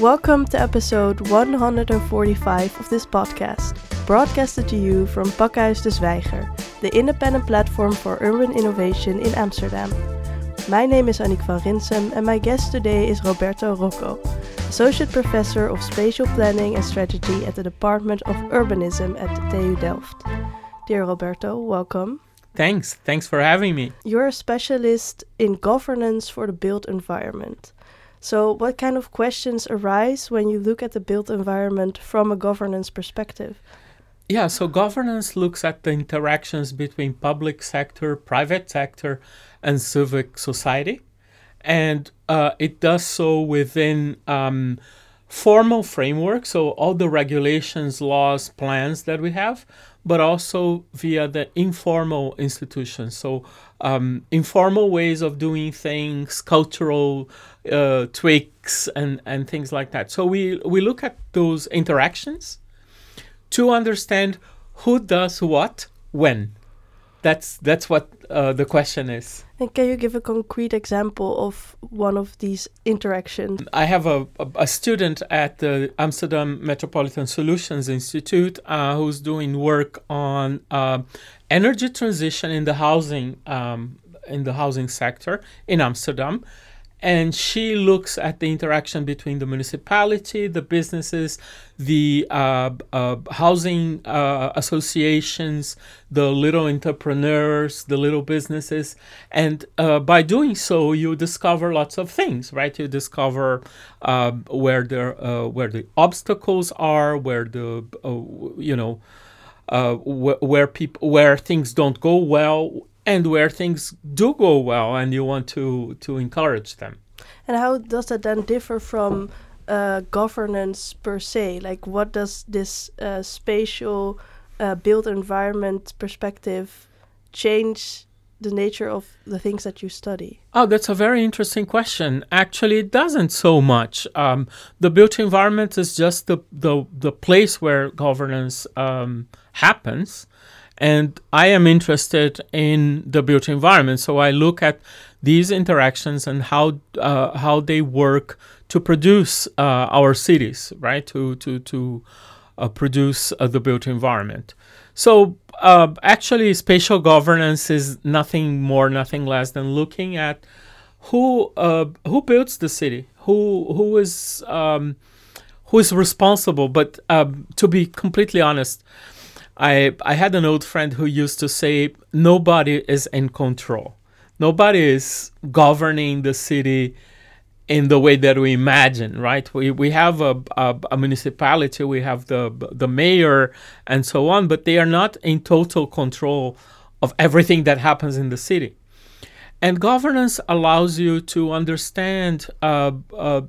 Welcome to episode 145 of this podcast, broadcasted to you from Pakhuis de Zwijger, the independent platform for urban innovation in Amsterdam. My name is Annick van Rinsum and my guest today is Roberto Rocco, Associate Professor of Spatial Planning and Strategy at the Department of Urbanism at TU Delft. Dear Roberto, welcome. Thanks. Thanks for having me. You're a specialist in governance for the built environment. So, what kind of questions arise when you look at the built environment from a governance perspective? Yeah, so governance looks at the interactions between public sector, private sector, and civic society. And uh, it does so within um, formal framework, so all the regulations, laws, plans that we have, but also via the informal institutions. So, um, informal ways of doing things, cultural uh, tweaks, and, and things like that. So, we, we look at those interactions to understand who does what when. That's, that's what uh, the question is. And can you give a concrete example of one of these interactions? I have a, a, a student at the Amsterdam Metropolitan Solutions Institute uh, who's doing work on uh, energy transition in the housing um, in the housing sector in Amsterdam and she looks at the interaction between the municipality, the businesses, the uh, uh, housing uh, associations, the little entrepreneurs, the little businesses, and uh, by doing so, you discover lots of things, right? You discover uh, where the uh, where the obstacles are, where the you know. Wh- where people where things don't go well and where things do go well and you want to to encourage them and how does that then differ from uh, governance per se like what does this uh, spatial uh, built environment perspective change the nature of the things that you study? Oh, that's a very interesting question. Actually, it doesn't so much. Um, the built environment is just the, the, the place where governance um, happens and I am interested in the built environment. So I look at these interactions and how uh, how they work to produce uh, our cities, right? To to to uh, produce uh, the built environment. So uh, actually, spatial governance is nothing more, nothing less than looking at who uh, who builds the city, who who is um, who is responsible. But um, to be completely honest I I had an old friend who used to say nobody is in control. Nobody is governing the city in the way that we imagine, right? We we have a, a, a municipality, we have the the mayor and so on, but they are not in total control of everything that happens in the city. And governance allows you to understand uh, uh,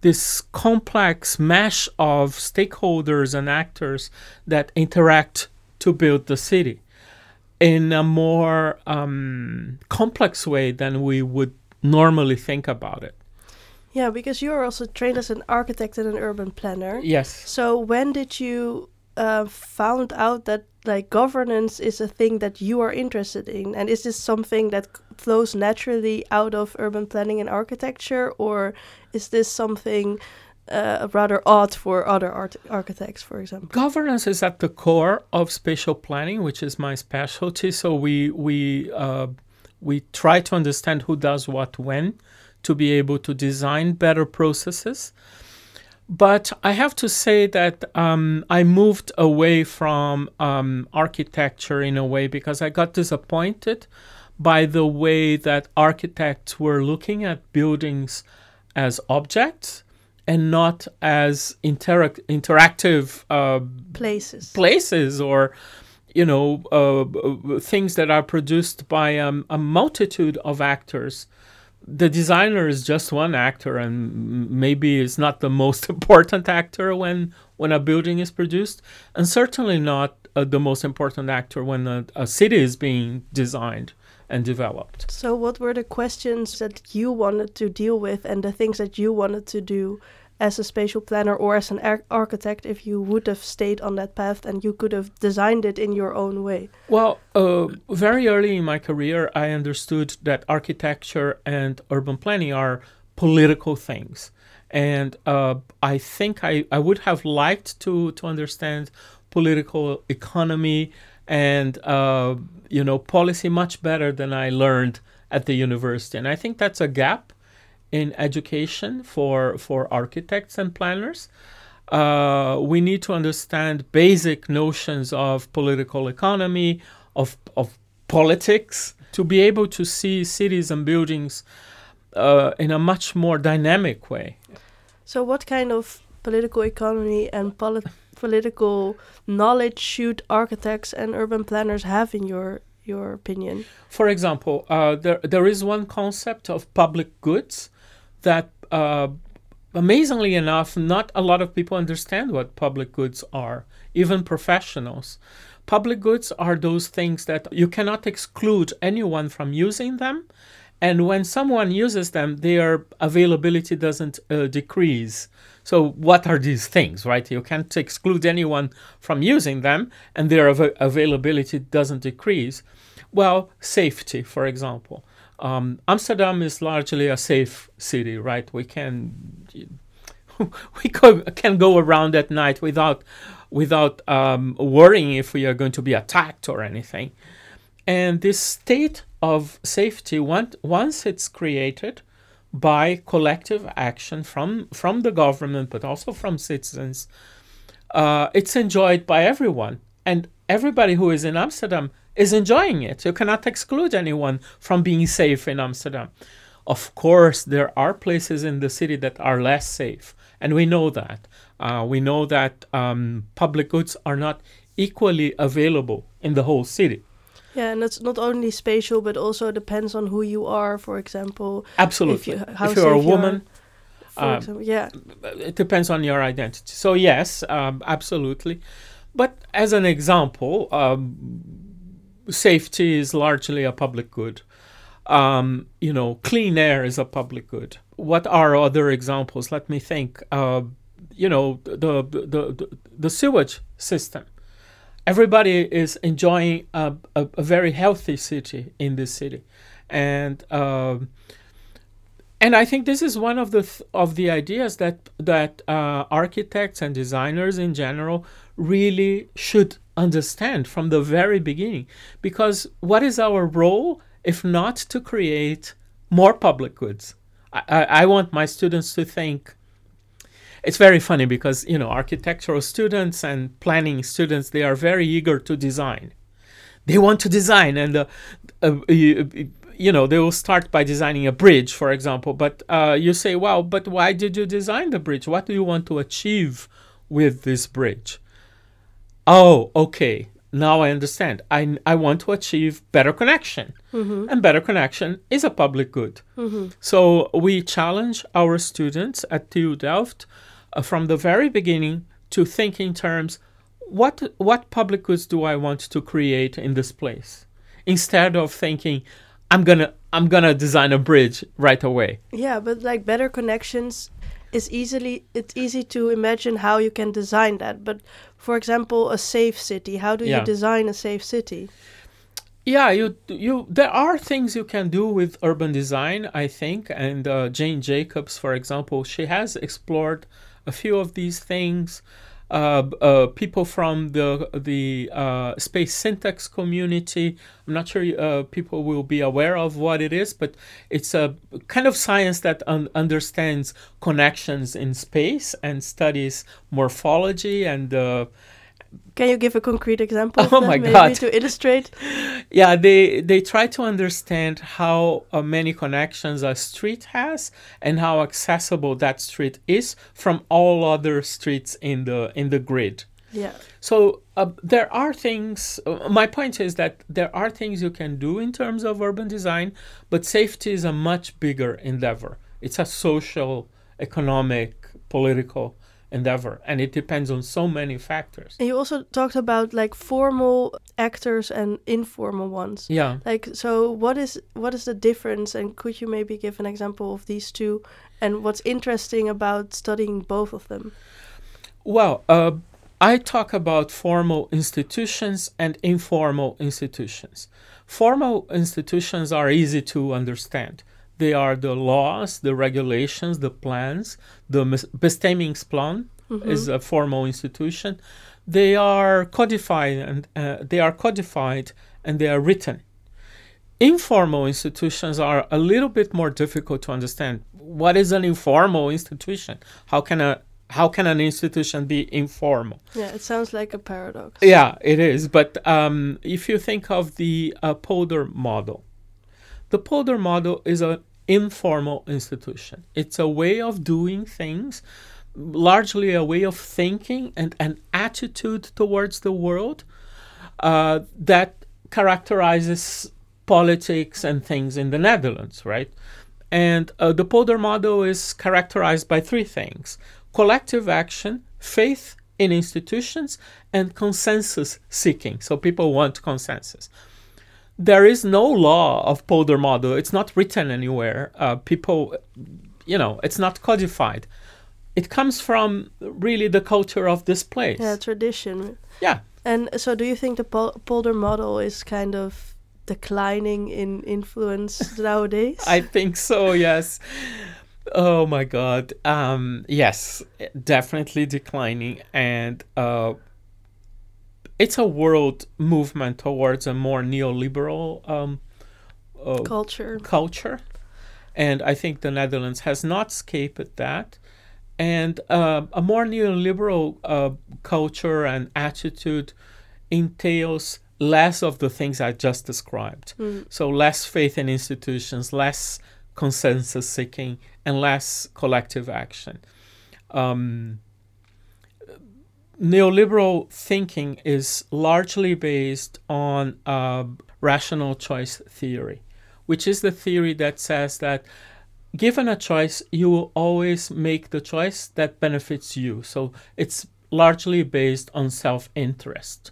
this complex mesh of stakeholders and actors that interact to build the city in a more um, complex way than we would normally think about it. Yeah, because you are also trained as an architect and an urban planner. Yes. So when did you uh, found out that like governance is a thing that you are interested in, and is this something that flows naturally out of urban planning and architecture, or is this something uh, rather odd for other art- architects, for example. Governance is at the core of spatial planning, which is my specialty. So we we uh, we try to understand who does what when, to be able to design better processes. But I have to say that um, I moved away from um, architecture in a way because I got disappointed by the way that architects were looking at buildings as objects and not as interac- interactive uh, places. places or you know uh, things that are produced by um, a multitude of actors. The designer is just one actor and maybe is not the most important actor when when a building is produced and certainly not uh, the most important actor when a, a city is being designed and developed. So, what were the questions that you wanted to deal with and the things that you wanted to do as a spatial planner or as an ar architect if you would have stayed on that path and you could have designed it in your own way? Well, uh, very early in my career, I understood that architecture and urban planning are political things. And uh, I think I, I would have liked to, to understand political economy and uh, you know policy much better than I learned at the university. And I think that's a gap in education for for architects and planners. Uh, we need to understand basic notions of political economy, of of politics, to be able to see cities and buildings uh, in a much more dynamic way. So, what kind of political economy and polit- political knowledge should architects and urban planners have, in your your opinion? For example, uh, there there is one concept of public goods that, uh, amazingly enough, not a lot of people understand what public goods are, even professionals. Public goods are those things that you cannot exclude anyone from using them. And when someone uses them, their availability doesn't uh, decrease. So, what are these things, right? You can't exclude anyone from using them, and their av- availability doesn't decrease. Well, safety, for example. Um, Amsterdam is largely a safe city, right? We can we can go around at night without without um, worrying if we are going to be attacked or anything. And this state of safety, once it's created by collective action from from the government, but also from citizens, uh, it's enjoyed by everyone, and everybody who is in Amsterdam is enjoying it. You cannot exclude anyone from being safe in Amsterdam. Of course, there are places in the city that are less safe, and we know that. Uh, we know that um, public goods are not equally available in the whole city. Yeah, and it's not only spatial, but also depends on who you are. For example, absolutely. If, you, if you're a woman, you are, um, example, yeah, it depends on your identity. So yes, um, absolutely. But as an example, um, safety is largely a public good. Um, you know, clean air is a public good. What are other examples? Let me think. Uh, you know, the, the, the, the sewage system. Everybody is enjoying a, a, a, very healthy city in this city, and uh, and I think this is one of the th- of the ideas that that uh, architects and designers in general really should understand from the very beginning. Because what is our role if not to create more public goods? I, I, I want my students to think. It's very funny because you know architectural students and planning students they are very eager to design. They want to design, and uh, uh, you, you know they will start by designing a bridge, for example. But uh, you say, "Well, but why did you design the bridge? What do you want to achieve with this bridge?" oh, okay, now I understand. I, I want to achieve better connection. Mm-hmm. And better connection is a public good. Mm-hmm. So we challenge our students at TU Delft from the very beginning to think in terms what what public goods do I want to create in this place? Instead of thinking I'm gonna I'm gonna design a bridge right away. Yeah, but like better connections is easily it's easy to imagine how you can design that. But for example, a safe city, how do yeah. you design a safe city? Yeah, you you there are things you can do with urban design, I think, and uh, Jane Jacobs, for example, she has explored a few of these things uh, uh, people from the the uh, space syntax community. I'm not sure uh, people will be aware of what it is, but it's a kind of science that un- understands connections in space and studies morphology and uh, can you give a concrete example? Oh my god! To illustrate. yeah, they they try to understand how uh, many connections a street has and how accessible that street is from all other streets in the in the grid. Yeah. So uh, there are things. Uh, my point is that there are things you can do in terms of urban design, but safety is a much bigger endeavor. It's a social, economic, political endeavor and it depends on so many factors. And you also talked about like formal actors and informal ones. Yeah. Like so what is what is the difference and could you maybe give an example of these two and what's interesting about studying both of them? Well uh, i talk about formal institutions and informal institutions. Formal institutions are easy to understand They are the laws, the regulations, the plans. The bestemmingsplan mm-hmm. is a formal institution. They are codified and uh, they are codified and they are written. Informal institutions are a little bit more difficult to understand. What is an informal institution? How can a how can an institution be informal? Yeah, it sounds like a paradox. Yeah, it is. But um, if you think of the uh, Polder model, the Polder model is an informal institution. It's a way of doing things, largely a way of thinking and an attitude towards the world uh, that characterizes politics and things in the Netherlands, right? And uh, the Polder model is characterized by three things collective action, faith in institutions, and consensus seeking. So people want consensus. There is no law of Polder model. It's not written anywhere. Uh, people, you know, it's not codified. It comes from really the culture of this place. Yeah, tradition. Yeah. And so, do you think the Pol- Polder model is kind of declining in influence nowadays? I think so. Yes. Oh my God. Um, yes, definitely declining. And uh, it's a world movement towards a more neoliberal um, uh, culture. Culture. And I think the Netherlands has not escaped that. And uh, a more neoliberal uh, culture and attitude entails less of the things I just described. Mm. So, less faith in institutions, less consensus seeking, and less collective action. Um, neoliberal thinking is largely based on rational choice theory, which is the theory that says that given a choice, you will always make the choice that benefits you. So it's largely based on self interest.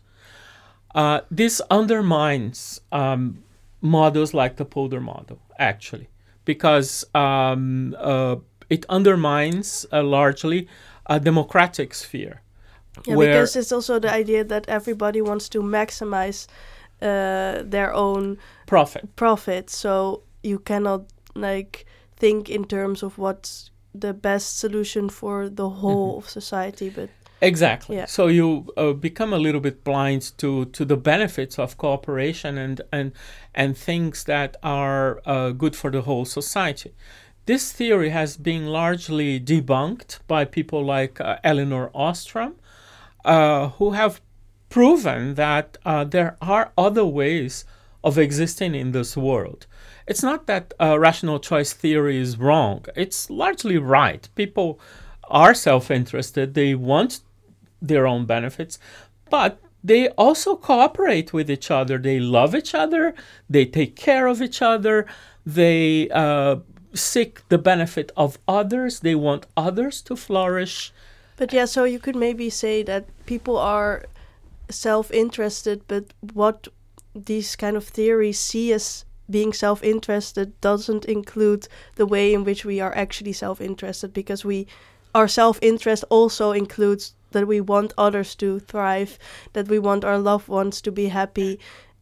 Uh, this undermines um, models like the Polder model, actually because um, uh, it undermines uh, largely a democratic sphere. Yeah, because it's also the idea that everybody wants to maximize uh, their own profit. Profit. So you cannot like think in terms of what's the best solution for the whole mm-hmm. of society, but Exactly. Yeah. So you uh, become a little bit blind to to the benefits of cooperation and and and things that are uh, good for the whole society. This theory has been largely debunked by people like uh, Elinor Ostrom, uh, who have proven that uh, there are other ways of existing in this world. It's not that uh, rational choice theory is wrong. It's largely right. People are self interested, they want their own benefits, but they also cooperate with each other. They love each other, they take care of each other, they uh, seek the benefit of others, they want others to flourish. But yeah, so you could maybe say that people are self interested, but what these kind of theories see as being self interested doesn't include the way in which we are actually self interested because we our self interest also includes that we want others to thrive, that we want our loved ones to be happy.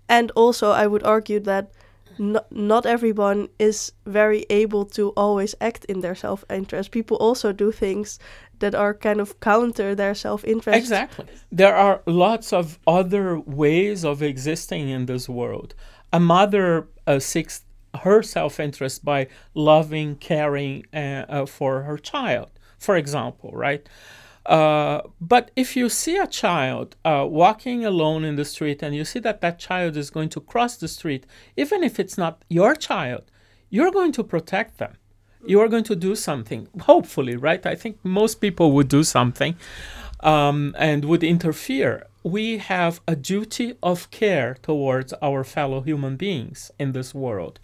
And also, I would argue that no, not everyone is very able to always act in their self interest. People also do things that are kind of counter their self interest. Exactly. There are lots of other ways of existing in this world. A mother uh, seeks her self interest by loving, caring uh, uh, for her child, for example, right? Uh, but if you see a child uh, walking alone in the street and you see that that child is going to cross the street, even if it's not your child, you're going to protect them. You are going to do something, hopefully, right? I think most people would do something um, and would interfere. We have a duty of care towards our fellow human beings in this world.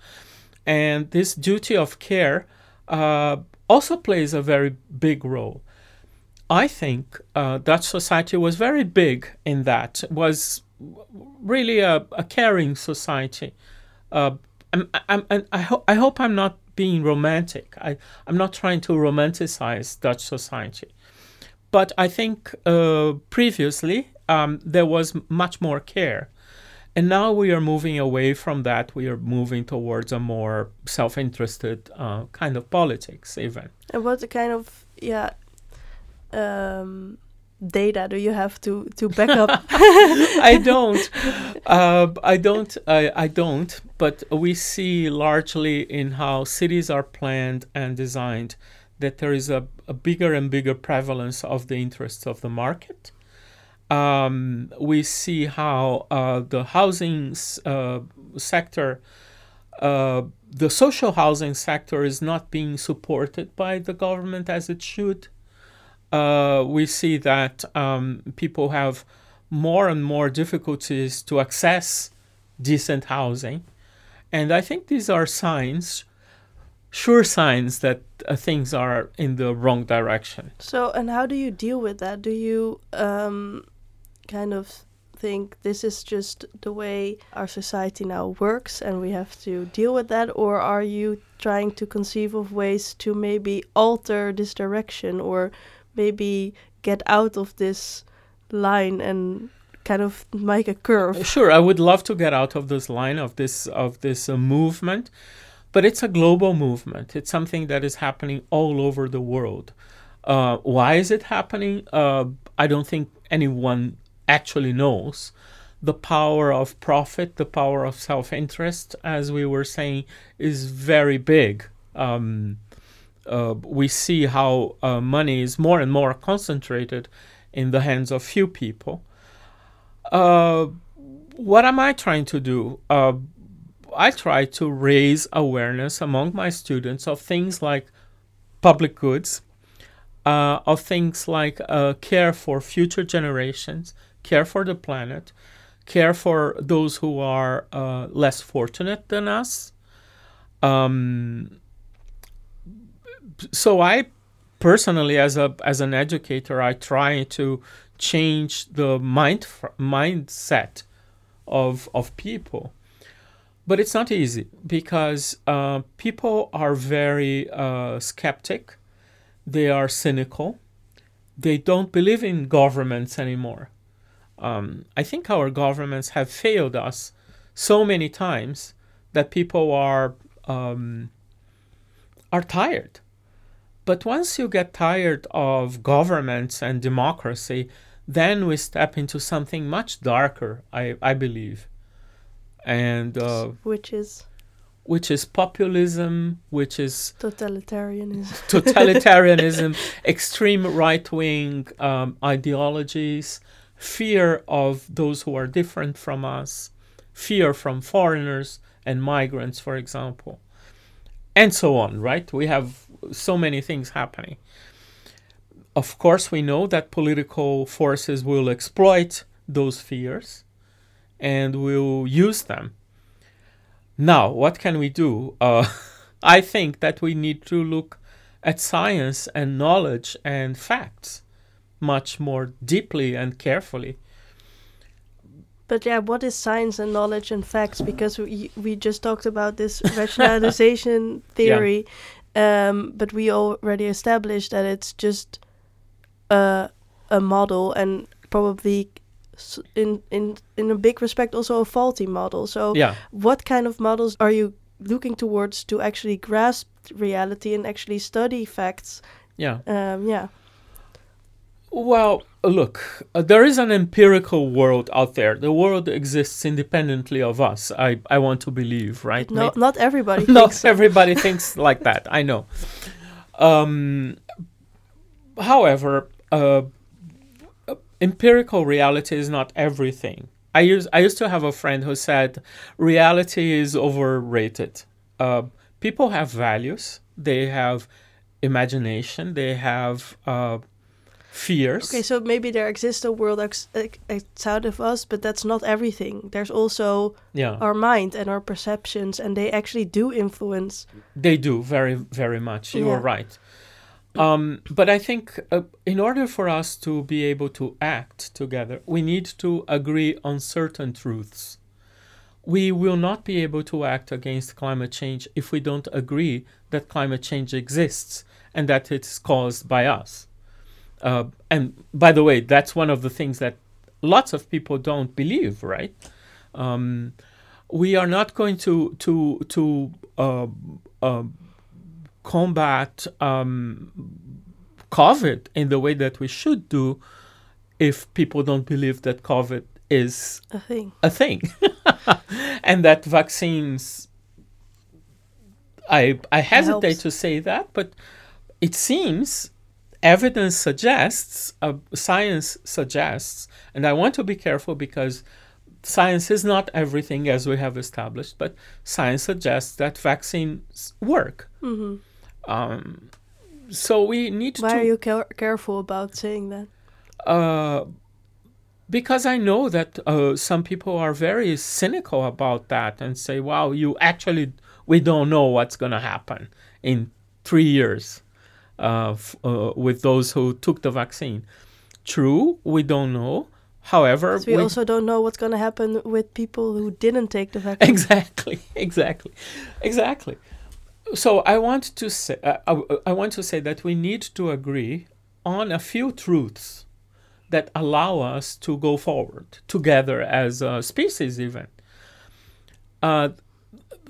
And this duty of care uh, also plays a very big role. I think uh, Dutch society was very big in that. was really a, a caring society. Uh, I'm, I'm, I, ho- I hope I'm not being romantic. I, I'm not trying to romanticize Dutch society. But I think uh, previously um, there was much more care. And now we are moving away from that. We are moving towards a more self-interested uh, kind of politics, even. And what kind of yeah um, data do you have to to back up? I don't. Uh, I don't. I, I don't. But we see largely in how cities are planned and designed that there is a, a bigger and bigger prevalence of the interests of the market. Um, we see how uh, the housing uh, sector, uh, the social housing sector, is not being supported by the government as it should. Uh, we see that um, people have more and more difficulties to access decent housing. And I think these are signs sure signs that uh, things are in the wrong direction. So, and how do you deal with that? Do you um, kind of think this is just the way our society now works and we have to deal with that? Or are you trying to conceive of ways to maybe alter this direction or maybe get out of this line and kind of make a curve? Sure, I would love to get out of this line of this of this uh, movement but it's a global movement. It's something that is happening all over the world. Uh, why is it happening? Uh, I don't think anyone actually knows. The power of profit, the power of self interest, as we were saying, is very big. Um, uh, we see how uh, money is more and more concentrated in the hands of few people. Uh, what am I trying to do? Uh, I try to raise awareness among my students of things like public goods, uh, of things like care for future generations, care for the planet, care for those who are less fortunate than us. Um, so I personally, as a as an educator, I try to change the mind mindset of of people but it's not easy because uh, people are very uh, skeptic, they are cynical, they don't believe in governments anymore. Um, I think our governments have failed us so many times that people are um, are tired. But once you get tired of governments and democracy, then we step into something much darker, I, I believe. And uh, which is? which is populism, which is totalitarianism, totalitarianism, extreme right wing um, ideologies, fear of those who are different from us, fear from foreigners and migrants, for example, and so on, right? We have so many things happening. Of course, we know that political forces will exploit those fears and we'll use them. Now, what can we do? Uh, I think that we need to look at science and knowledge and facts much more deeply and carefully. But yeah, what is science and knowledge and facts? Because we we just talked about this rationalization theory, yeah. Um, but we already established that it's just a a model and probably in in in a big respect also a faulty model. So yeah. what kind of models are you looking towards to actually grasp reality and actually study facts? Yeah. Um, yeah. Well, look, uh, there is an empirical world out there. The world exists independently of us. I, I want to believe, right? No, not everybody. not so. everybody thinks like that. I know. Um, however, uh, empirical reality is not everything. I used I used to have a friend who said reality is overrated. Uh, people have values. They have imagination. They have uh, fears. Okay, so maybe there exists a world ex- outside of us, but that's not everything. There's also yeah. our mind and our perceptions, and they actually do influence. They do very, very much. You yeah. are right. Um, but I think uh, in order for us to be able to act together, we need to agree on certain truths. We will not be able to act against climate change if we don't agree that climate change exists and that it's caused by us. Uh, and by the way, that's one of the things that lots of people don't believe, right? Um, we are not going to to to uh, uh, combat um, COVID in the way that we should do if people don't believe that COVID is A thing. a thing and that vaccines I I hesitate to say that but it seems evidence suggests uh, science suggests and I want to be careful because science is not everything as we have established but science suggests that vaccines work. Hmm um, so we need Why to are you care- careful about saying that? uh, because I know that uh, some people are very cynical about that and say, "Wow, you actually we don't know what's going to happen in three years uh, f- uh, with those who took the vaccine." True, we don't know. However, 'Cause we, also don't know what's going to happen with people who didn't take the vaccine. exactly, exactly, exactly. So I want to say, uh, I, I want to say that we need to agree on a few truths that allow us to go forward together as a species. Even uh,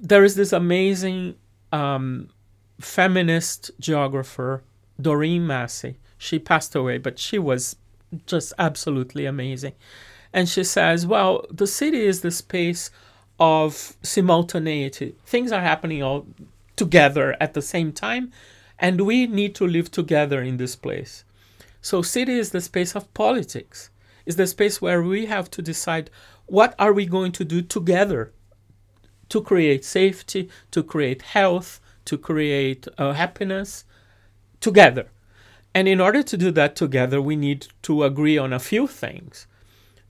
there is this amazing um, feminist geographer, Doreen Massey. She passed away, but she was just absolutely amazing. And she says, well, the city is the space of simultaneity. Things are happening all together at the same time, and we need to live together in this place. So city is the space of politics. Is the space where we have to decide what are we going to do together to create safety, to create health, to create uh, happiness together. And in order to do that together, we need to agree on a few things.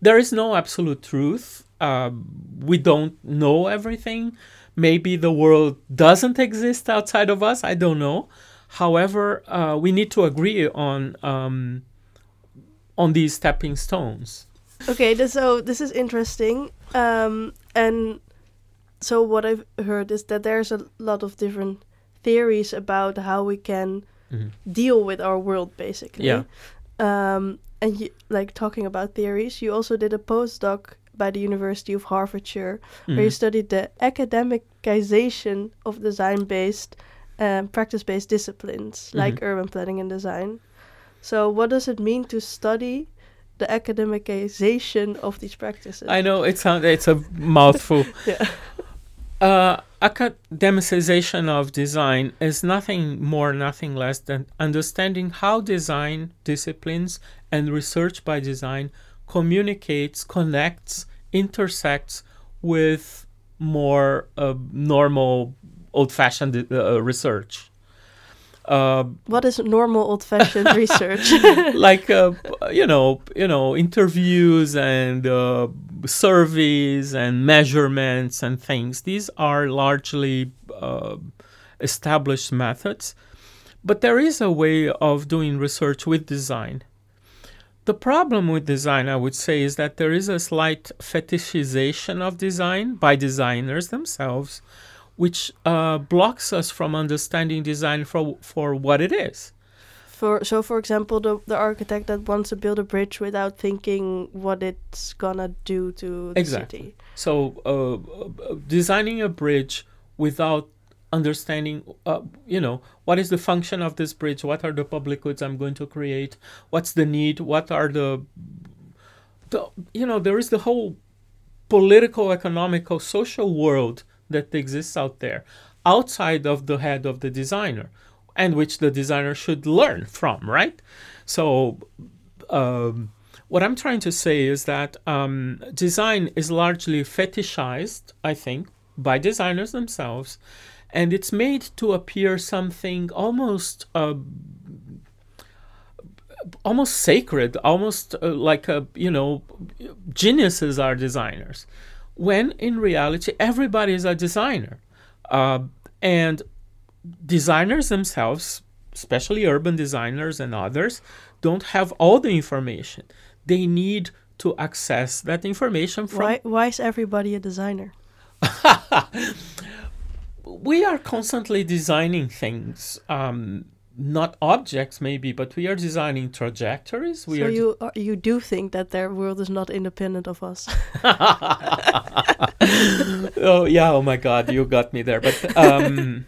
There is no absolute truth. Um, we don't know everything. Maybe the world doesn't exist outside of us. I don't know. However, uh, we need to agree on um, on these stepping stones. Okay, so this is interesting. Um, and so what I've heard is that there's a lot of different theories about how we can Mhm. deal with our world, basically. Yeah. Um, and you, like talking about theories, you also did a postdoc by the University of Hertfordshire where you Mhm. studied the academicization of design-based, um, practice-based disciplines like Mhm. urban planning and design. So, what does it mean to study the academicization of these practices? I know it sounds it's a mouthful. yeah. Uh, academicization of design is nothing more, nothing less than understanding how design disciplines and research by design communicates, connects, intersects with more uh, normal, old-fashioned uh, research. Uh, What is normal old-fashioned research? like uh, you know you know interviews and uh, surveys and measurements and things. These are largely uh, established methods. But there is a way of doing research with design. The problem with design i would say is that there is a slight fetishization of design by designers themselves which uh, blocks us from understanding design for, for what it is for so, for example, the the architect that wants to build a bridge without thinking what it's gonna do to the Exactly. city. So, uh, uh, designing a bridge without understanding, uh, you know, what is the function of this bridge? What are the public goods I'm going to create? What's the need? What are the, the you know, there is the whole political, economical, social world that exists out there outside of the head of the designer and which the designer should learn from, right? So, um, what I'm trying to say is that um, design is largely fetishized, I think, by designers themselves, and it's made to appear something almost. Uh, almost sacred almost uh, like a you know geniuses are designers when in reality everybody is a designer uh, and designers themselves especially urban designers and others don't have all the information they need to access that information from Why why is everybody a designer? we are constantly designing things um, not objects maybe, but we are designing trajectories. We so are you are, you do think that their world is not independent of us? oh yeah, oh my god, you got me there. But um,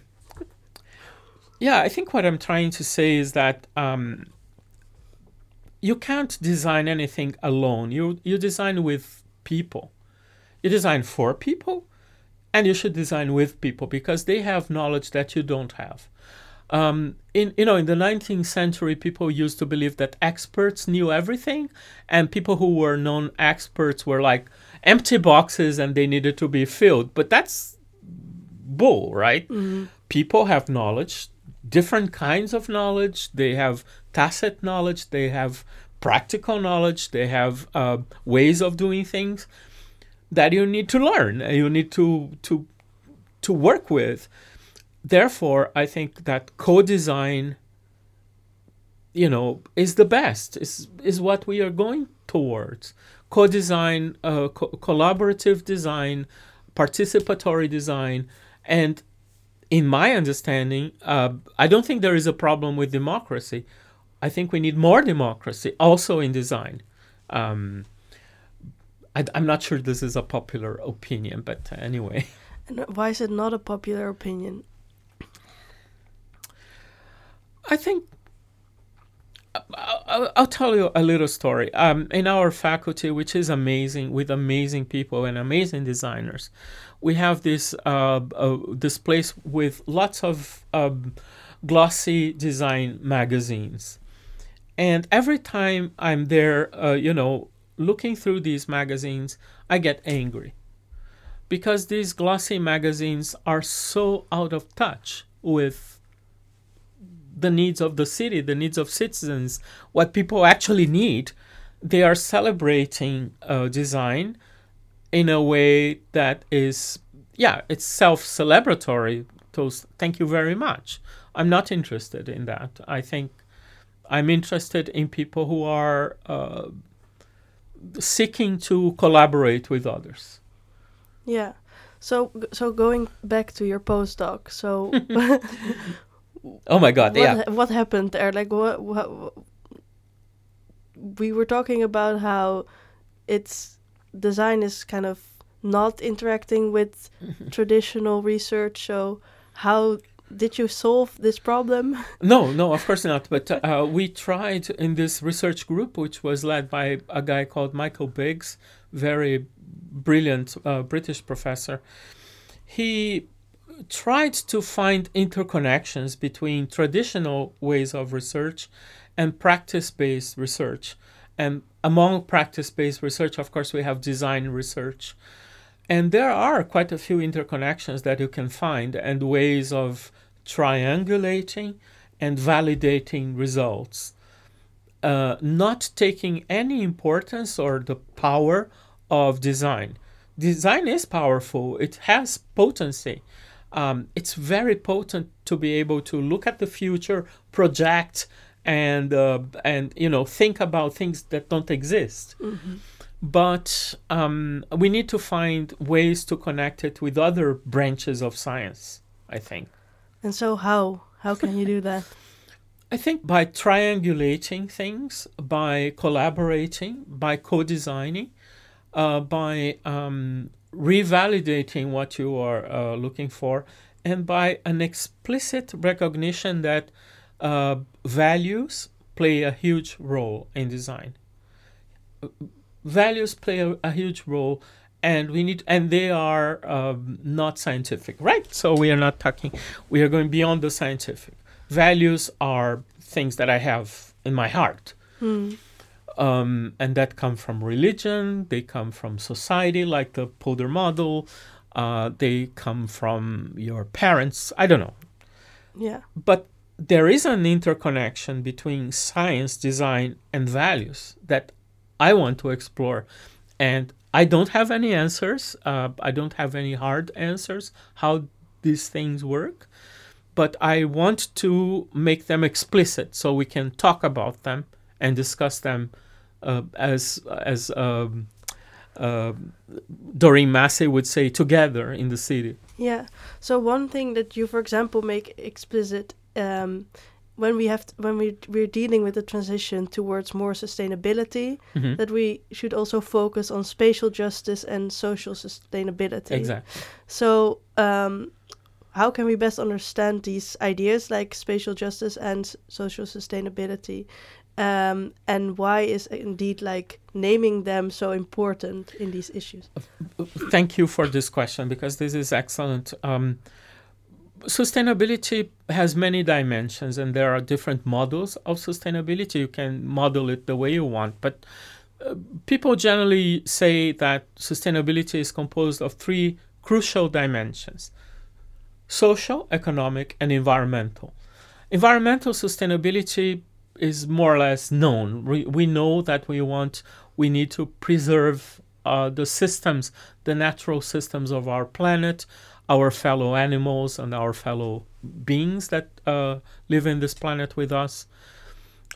yeah, I think what I'm trying to say is that um, you can't design anything alone. You you design with people. You design for people, and you should design with people because they have knowledge that you don't have. Um, in you know in the 19th century, people used to believe that experts knew everything, and people who were non-experts were like empty boxes and they needed to be filled. But that's bull, right? Mm-hmm. People have knowledge, different kinds of knowledge. They have tacit knowledge. They have practical knowledge. They have uh, ways of doing things that you need to learn. You need to to to work with. Therefore, I think that co-design, you know, is the best. is is what we are going towards. Co-design, uh, co- collaborative design, participatory design, and in my understanding, uh, I don't think there is a problem with democracy. I think we need more democracy also in design. Um, I, am not sure this is a popular opinion, but anyway. And why is it not a popular opinion? I think I'll, I'll, tell you a little story. Um, in our faculty, which is amazing, with amazing people and amazing designers, we have this uh, uh, this place with lots of um, glossy design magazines, and every time I'm there, uh, you know, looking through these magazines, I get angry because these glossy magazines are so out of touch with the needs of the city, the needs of citizens, what people actually need. They are celebrating uh, design in a way that is, yeah, it's self celebratory. Thank you very much. I'm not interested in that. I think I'm interested in people who are uh, seeking to collaborate with others. Yeah. So so going back to your postdoc. So Oh my god, what, yeah. What happened there? Like what, what we were talking about how it's design is kind of not interacting with traditional research. So how did you solve this problem? No, no, of course not. But uh, we tried in this research group, which was led by a guy called Michael Biggs, very brilliant uh, British professor. He tried to find interconnections between traditional ways of research and practice based research. And among practice based research, of course, we have design research. And there are quite a few interconnections that you can find and ways of triangulating and validating results, uh, not taking any importance or the power of design. Design is powerful, it has potency. Um, it's very potent to be able to look at the future, project, and uh, and you know think about things that don't exist. Mm-hmm. But um, we need to find ways to connect it with other branches of science i think. And so how? How can you do that? I think by triangulating things by collaborating by co-designing uh, by um, revalidating what you are uh, looking for and by an explicit recognition that uh, values play a huge role in design. Values play a, a huge role and we need and they are um, not scientific right? So we are not talking we are going beyond the scientific. Values are things that i have in my heart. Hmm. Um, and that come from religion they come from society like the Polder model uh, they come from your parents i don't know yeah but there is an interconnection between science design and values that I want to explore. And I don't have any answers. Uh, I don't have any hard answers how these things work. But I want to make them explicit so we can talk about them and discuss them as as um, uh, Doreen Massey would say together in the city. Yeah. So one thing that you, for example, make explicit um, when we have t- when we we're dealing with the transition towards more sustainability, Mhm. that we should also focus on spatial justice and social sustainability. Exactly. So, um, how can we best understand these ideas like spatial justice and social sustainability? Um, and why is indeed like naming them so important in these issues? Thank you for this question because this is excellent. Um, sustainability has many dimensions and there are different models of sustainability. You can model it the way you want, but uh, people generally say that sustainability is composed of three crucial dimensions social, economic, and environmental. Environmental sustainability is more or less known. We, we know that we want, we need to preserve uh, the systems, the natural systems of our planet, our fellow animals, and our fellow beings that uh, live in this planet with us.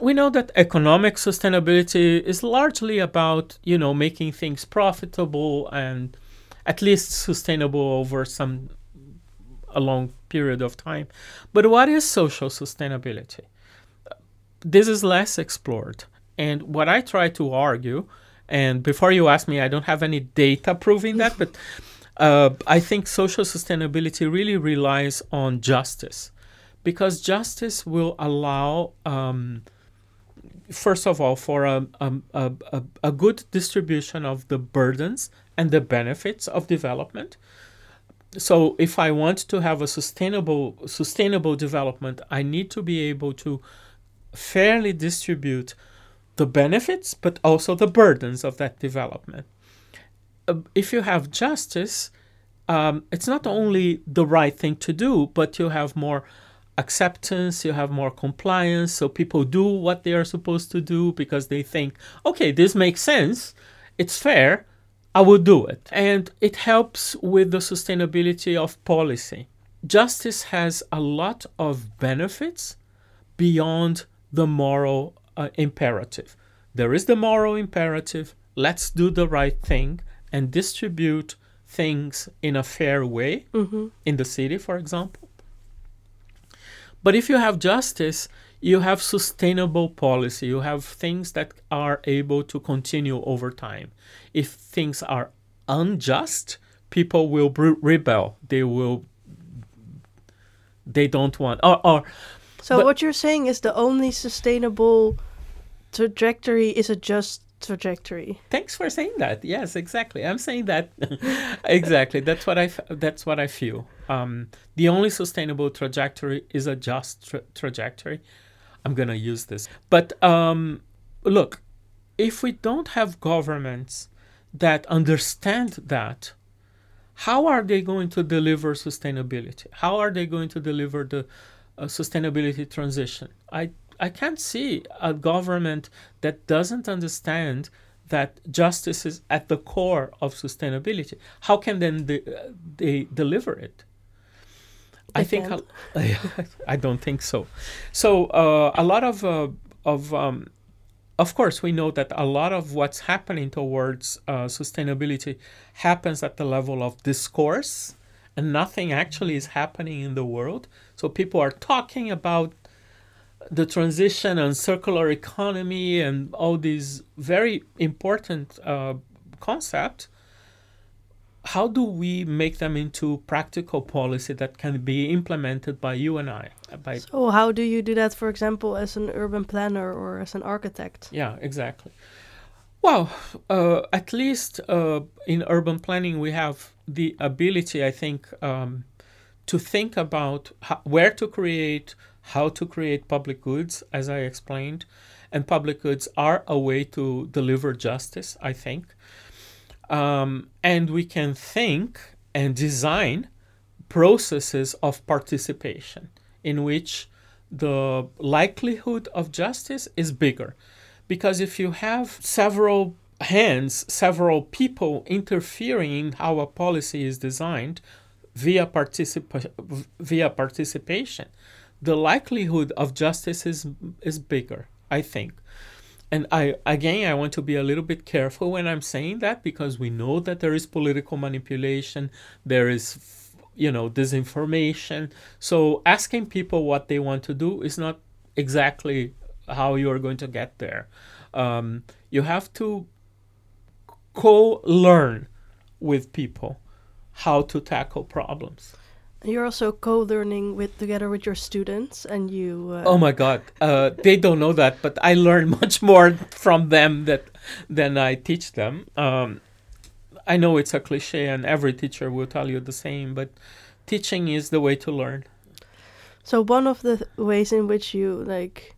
We know that economic sustainability is largely about, you know, making things profitable and at least sustainable over some a long period of time. But what is social sustainability? This is less explored. And what I try to argue, and before you ask me, I don't have any data proving that, but uh, I think social sustainability really relies on justice because justice will allow, um, first of all, for a, a, a, a, a good distribution of the burdens and the benefits of development so if i want to have a sustainable sustainable development i need to be able to fairly distribute the benefits but also the burdens of that development Uh, if you have justice um, it's not only the right thing to do but you have more acceptance you have more compliance so people do what they are supposed to do because they think okay this makes sense it's fair I will do it. And it helps with the sustainability of policy. Justice has a lot of benefits beyond the moral uh, imperative. There is the moral imperative let's do the right thing and distribute things in a fair way in the city, for example. But if you have justice, you have sustainable policy. You have things that are able to continue over time. If things are unjust, people will bre- rebel. They will. They don't want. Or, or So But- what you're saying is the only sustainable trajectory is a just trajectory. thanks for saying that. Yes, exactly. I'm saying that exactly. That's what I. f- That's what I feel. Um, the only sustainable trajectory is a just tra- trajectory. I'm gonna use this. But um, look, if we don't have governments that understand that, how are they going to deliver sustainability? How are they going to deliver the uh, sustainability transition? I I can't see a government that doesn't understand that justice is at the core of sustainability. How can then they, they deliver it? I think can't. don't think so. So uh, a lot of uh, of um, of course we know that a lot of what's happening towards uh, sustainability happens at the level of discourse, and nothing actually is happening in the world. So people are talking about the transition and circular economy and all these very important uh, concepts how do we make them into practical policy that can be implemented by you and I? By So how do you do that, for example, as an urban planner or as an architect? yeah, exactly. Well, uh, at least uh, in urban planning, we have the ability, I think, um, to think about ho- where to create, how to create public goods, as I explained, and public goods are a way to deliver justice. I think, um, and we can think and design processes of participation in which the likelihood of justice is bigger. Because if you have several hands, several people interfering in how a policy is designed via, participa- via participation, the likelihood of justice is, is bigger, I think. And I again I want to be a little bit careful when I'm saying that because we know that there is political manipulation, there is you know disinformation. So asking people what they want to do is not exactly how you are going to get there. Um, you have to co-learn with people how to tackle problems. You're also co-learning with together with your students, and you. Uh, oh my God, uh, they don't know that, but I learn much more from them that than I teach them. Um, I know it's a cliche, and every teacher will tell you the same, but teaching is the way to learn. So one of the th- ways in which you like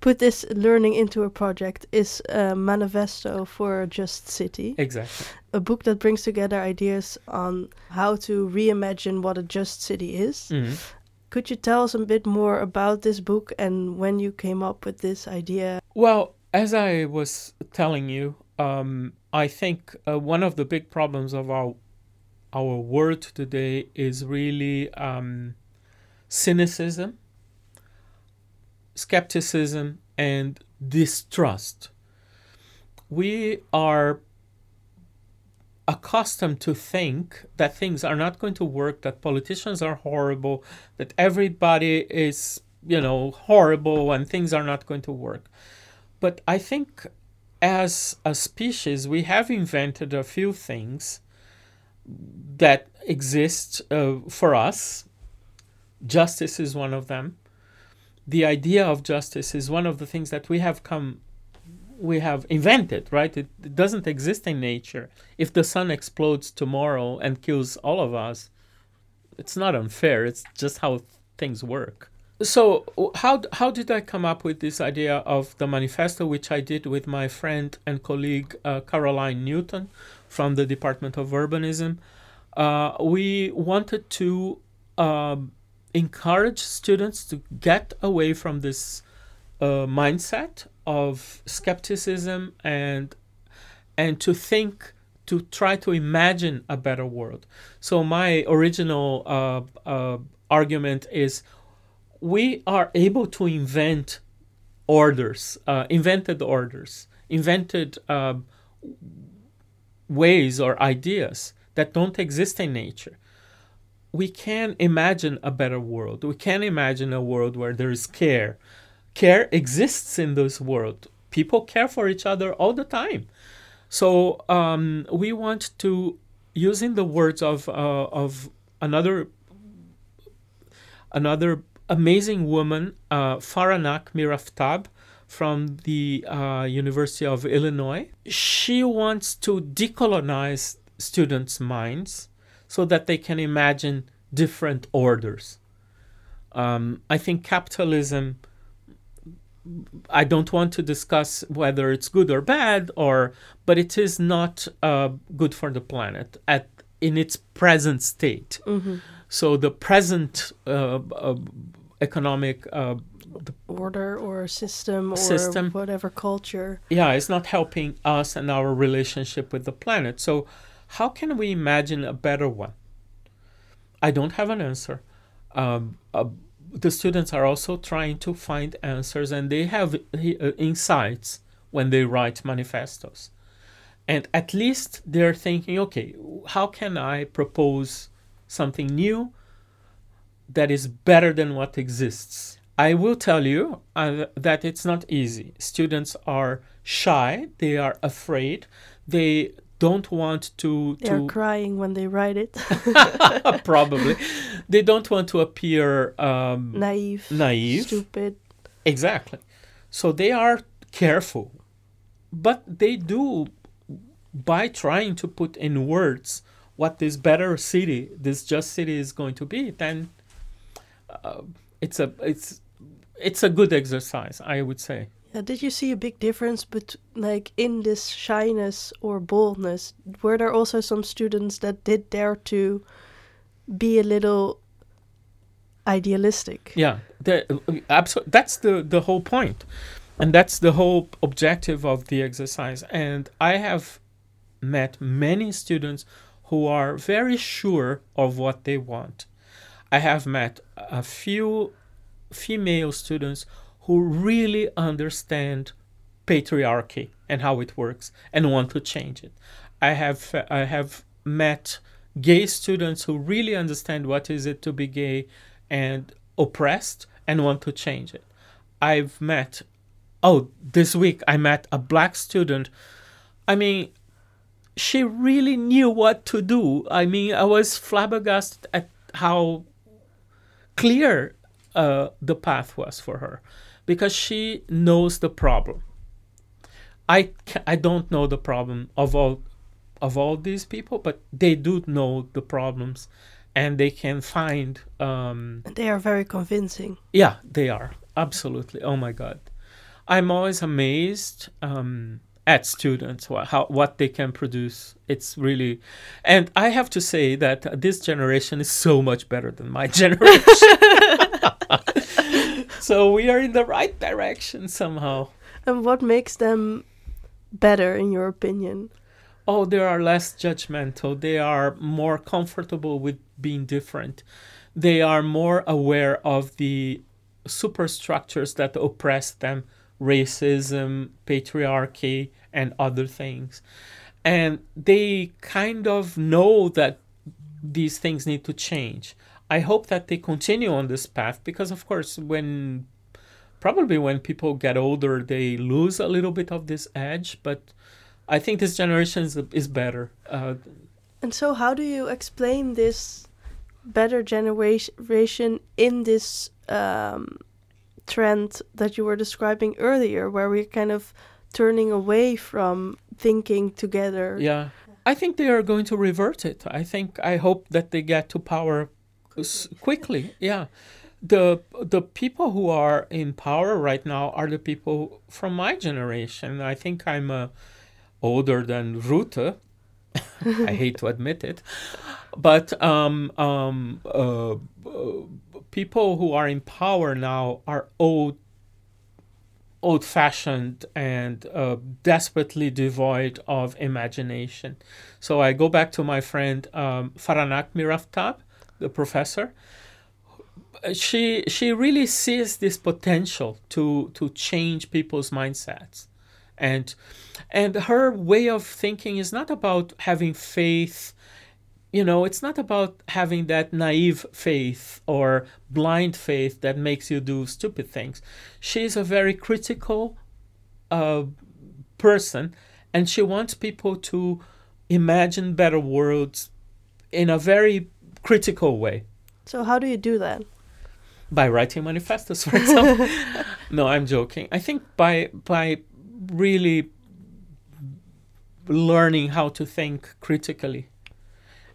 put this learning into a project is a manifesto for a just city. Exactly. A book that brings together ideas on how to reimagine what a just city is. Mhm. Could you tell us a bit more about this book and when you came up with this idea? Well, as I was telling you, um, I think uh, one of the big problems of our our world today is really um, cynicism, skepticism, and distrust. We are accustomed to think that things are not going to work, that politicians are horrible, that everybody is, you know, horrible and things are not going to work. But I think as a species, we have invented a few things that exist uh, for us. Justice is one of them. The idea of justice is one of the things that we have come, we have invented, right? It, it doesn't exist in nature. If the sun explodes tomorrow and kills all of us, it's not unfair. It's just how things work. So how how did I come up with this idea of the manifesto, which I did with my friend and colleague uh, Caroline Newton from the Department of Urbanism? Uh, we wanted to um, encourage students to get away from this uh, mindset of skepticism and and to think to try to imagine a better world. So my original uh, uh, argument is we are able to invent orders, uh, invented orders, invented uh, ways or ideas that don't exist in nature. We can imagine a better world. We can imagine a world where there is care. Care exists in this world. People care for each other all the time. So um, we want to, using the words of uh, of another another amazing woman, uh, Faranak Miraftab from the uh, University of Illinois. She wants to decolonize students' minds so that they can imagine different orders. Um, I think capitalism. I don't want to discuss whether it's good or bad, or but it is not uh, good for the planet at in its present state. So the present uh, uh, economic uh, the Order or system or System. whatever culture. yeah, it's not helping us and our relationship with the planet. So, how can we imagine a better one? I don't have an answer. Um, uh, the students are also trying to find answers, and they have uh, insights when they write manifestos. And at least they're thinking, okay, how can I propose something new that is better than what exists? I will tell you uh, that it's not easy. Students are shy, they are afraid, they don't want to They're to crying when they write it. probably they don't want to appear um, Naive. naive Stupid. exactly so they are careful but they do by trying to put in words what this better city this just city is going to be then uh, it's a it's it's a good exercise i would say Yeah, did you see a big difference but like in this shyness or boldness? Were there also some students that did dare to be a little idealistic? Yeah, absolutely. That's the the whole point, and that's the whole objective of the exercise. And I have met many students who are very sure of what they want. I have met a few female students who really understand patriarchy and how it works and want to change it. I have I have met gay students who really understand what is it to be gay and oppressed and want to change it. I've met, oh, this week I met a black student. I mean, she really knew what to do. I mean, I was flabbergasted at how clear uh, the path was for her because she knows the problem. I, I don't know the problem of all of all these people, but they do know the problems, and they can find. Um, they are very convincing. Yeah, they are absolutely. Oh my God, I'm always amazed. Um, at students what, how what they can produce it's really and i have to say that this generation is so much better than my generation so we are in the right direction somehow and what makes them better in your opinion oh they are less judgmental they are more comfortable with being different they are more aware of the superstructures that oppress them racism patriarchy and other things. And they kind of know that these things need to change. I hope that they continue on this path because, of course, when probably when people get older, they lose a little bit of this edge. But I think this generation is, is better. Uh, and so, how do you explain this better generation in this um, trend that you were describing earlier, where we're kind of turning away from thinking together. Yeah. I think they are going to revert it. I think I hope that they get to power quickly. Yeah. The the people who are in power right now are the people from my generation. I think I'm uh, older than Rutte. I hate to admit it, but um, um, uh, uh, people who are in power now are old old fashioned and uh, desperately devoid of imagination. So I go back to my friend um, Faranak Miraftab, the professor. She she really sees this potential to to change people's mindsets, and and her way of thinking is not about having faith you know, it's not about having that naive faith or blind faith that makes you do stupid things. She's a very critical uh, person, and she wants people to imagine better worlds in a very critical way. So, how do you do that? By writing manifestos, for example. no, I'm joking. I think by by really learning how to think critically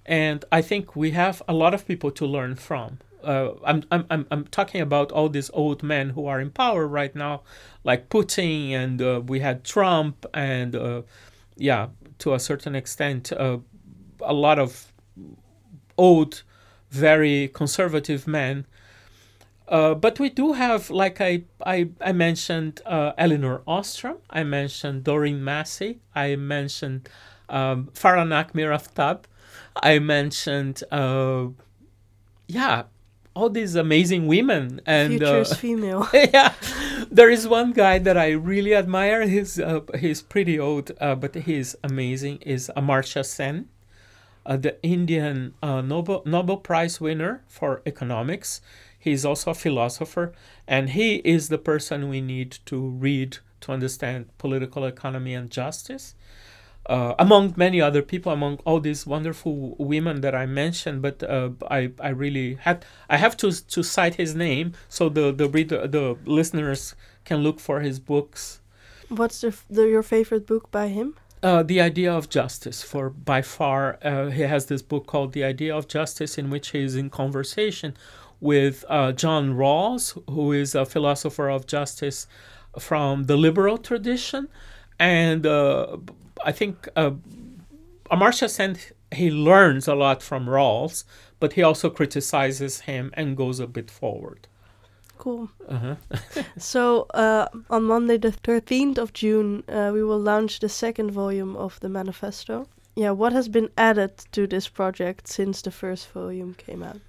and I think we have a lot of people to learn from. Uh, I'm, I'm, I'm talking about all these old men who are in power right now, like Putin, and uh, we had Trump, and uh, yeah, to a certain extent, uh, a lot of old, very conservative men. Uh, but we do have, like I, I, I mentioned, uh, Elinor Ostrom, I mentioned Doreen Massey, I mentioned um, Faranak Miraftab, I mentioned, uh, yeah, all these amazing women and futures uh, female. yeah, there is one guy that I really admire. He's uh, he's pretty old, uh, but he's amazing. Is Amartya Sen, uh, the Indian uh, Nobel Nobel Prize winner for economics. He's also a philosopher, and he is the person we need to read to understand political economy and justice uh, among many other people, among all these wonderful women that I mentioned, but uh, I, I really had I have to to cite his name so the the reader the listeners can look for his books. What's the, the your favorite book by him? Uh, the idea of justice for by far uh, he has this book called the idea of justice in which he is in conversation with uh, john rawls who is a philosopher of justice from the liberal tradition and uh, I think uh, Amartya Sen he learns a lot from Rawls, but he also criticizes him and goes a bit forward. Cool. Uh-huh. so uh, on Monday, the 13th of June, uh, we will launch the second volume of the manifesto. Yeah, what has been added to this project since the first volume came out?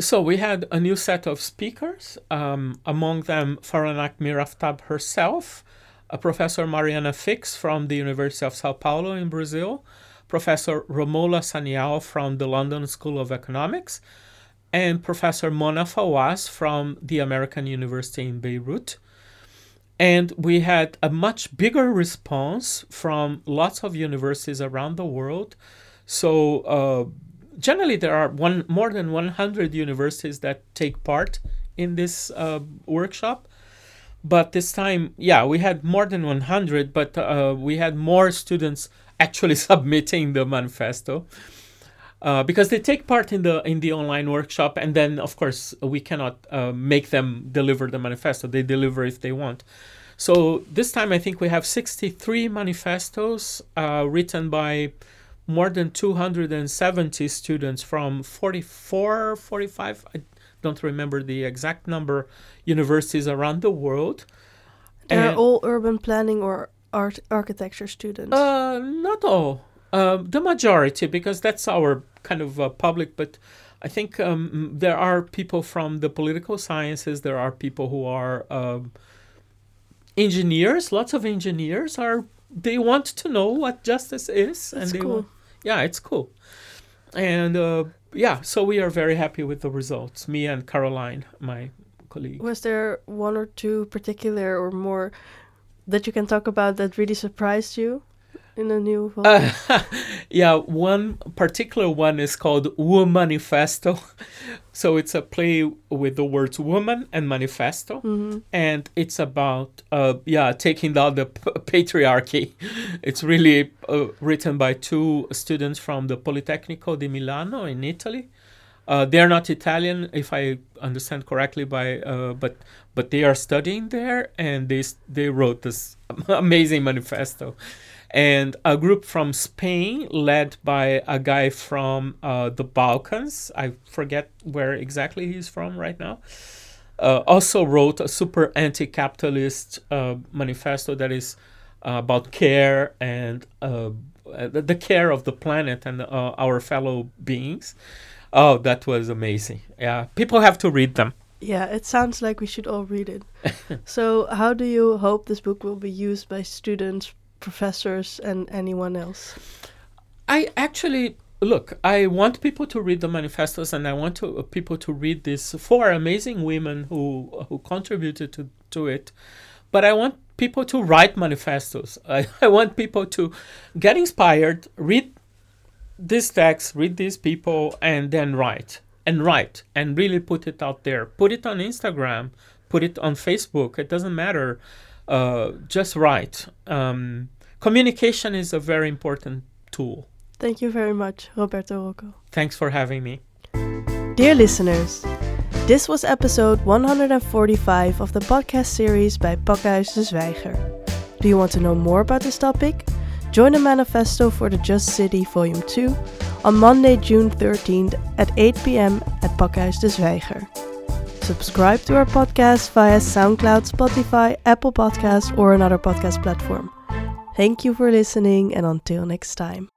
So we had a new set of speakers, um, among them Faranak Miraftab herself, a Professor Mariana Fix from the University of Sao Paulo in Brazil, Professor Romola Sanyal from the London School of Economics, and Professor Mona Fawaz from the American University in Beirut. and we had a much bigger response from lots of universities around the world. So uh, generally, there are one more than 100 universities that take part in this uh, workshop. But this time, yeah, we had more than 100, but uh, we had more students actually submitting the manifesto. Uh, because they take part in the in the online workshop, and then of course we cannot uh, make them deliver the manifesto. They deliver if they want. So this time I think we have 63 manifestos uh, written by more than 270 students from 44, 45. I don't remember the exact number universities around the world. They're all urban planning or art architecture students. Uh, not all. Uh, the majority, because that's our kind of uh, public, but I think um, there are people from the political sciences. There are people who are um, engineers. Lots of engineers are. They want to know what justice is, That's and they cool. want, yeah, it's cool. And uh, yeah, so we are very happy with the results. Me and Caroline, my colleague. Was there one or two particular or more that you can talk about that really surprised you in the new volume? Uh, yeah, one particular one is called "Woman Womanifesto. So it's a play with the words woman and manifesto. Mhm. And it's about, uh, yeah, taking down the p- patriarchy. It's really uh, written by two students from the Politecnico di Milano in Italy. Uh, they're not Italian, if I understand correctly, by uh, but but they are studying there, and they they wrote this amazing manifesto and a group from Spain, led by a guy from uh, the Balkans. I forget where exactly he's from right now. Uh, also wrote a super anti-capitalist uh, manifesto that is uh, about care and uh, the, the care of the planet and uh, our fellow beings. Oh, that was amazing! Yeah, people have to read them. Yeah, it sounds like we should all read it. so, how do you hope this book will be used by students, professors, and anyone else? I actually look. I want people to read the manifestos, and I want to, uh, people to read these four amazing women who who contributed to to it. But I want people to write manifestos. I, I want people to get inspired, read this text, read these people, and then write and write and really put it out there. Put it on Instagram. Put it on Facebook. It doesn't matter. Uh, just write. Um, communication is a very important tool. Thank you very much, Roberto Rocco. Thanks for having me. Dear listeners, this was episode 145 of the podcast series by Pakhuis de Zwijger. Do you want to know more about this topic? Join the manifesto for the Just City Volume 2 on Monday, June 13th at 8 pm at Pakhuis de Zwijger. Subscribe to our podcast via SoundCloud, Spotify, Apple Podcasts, or another podcast platform. Thank you for listening, and until next time.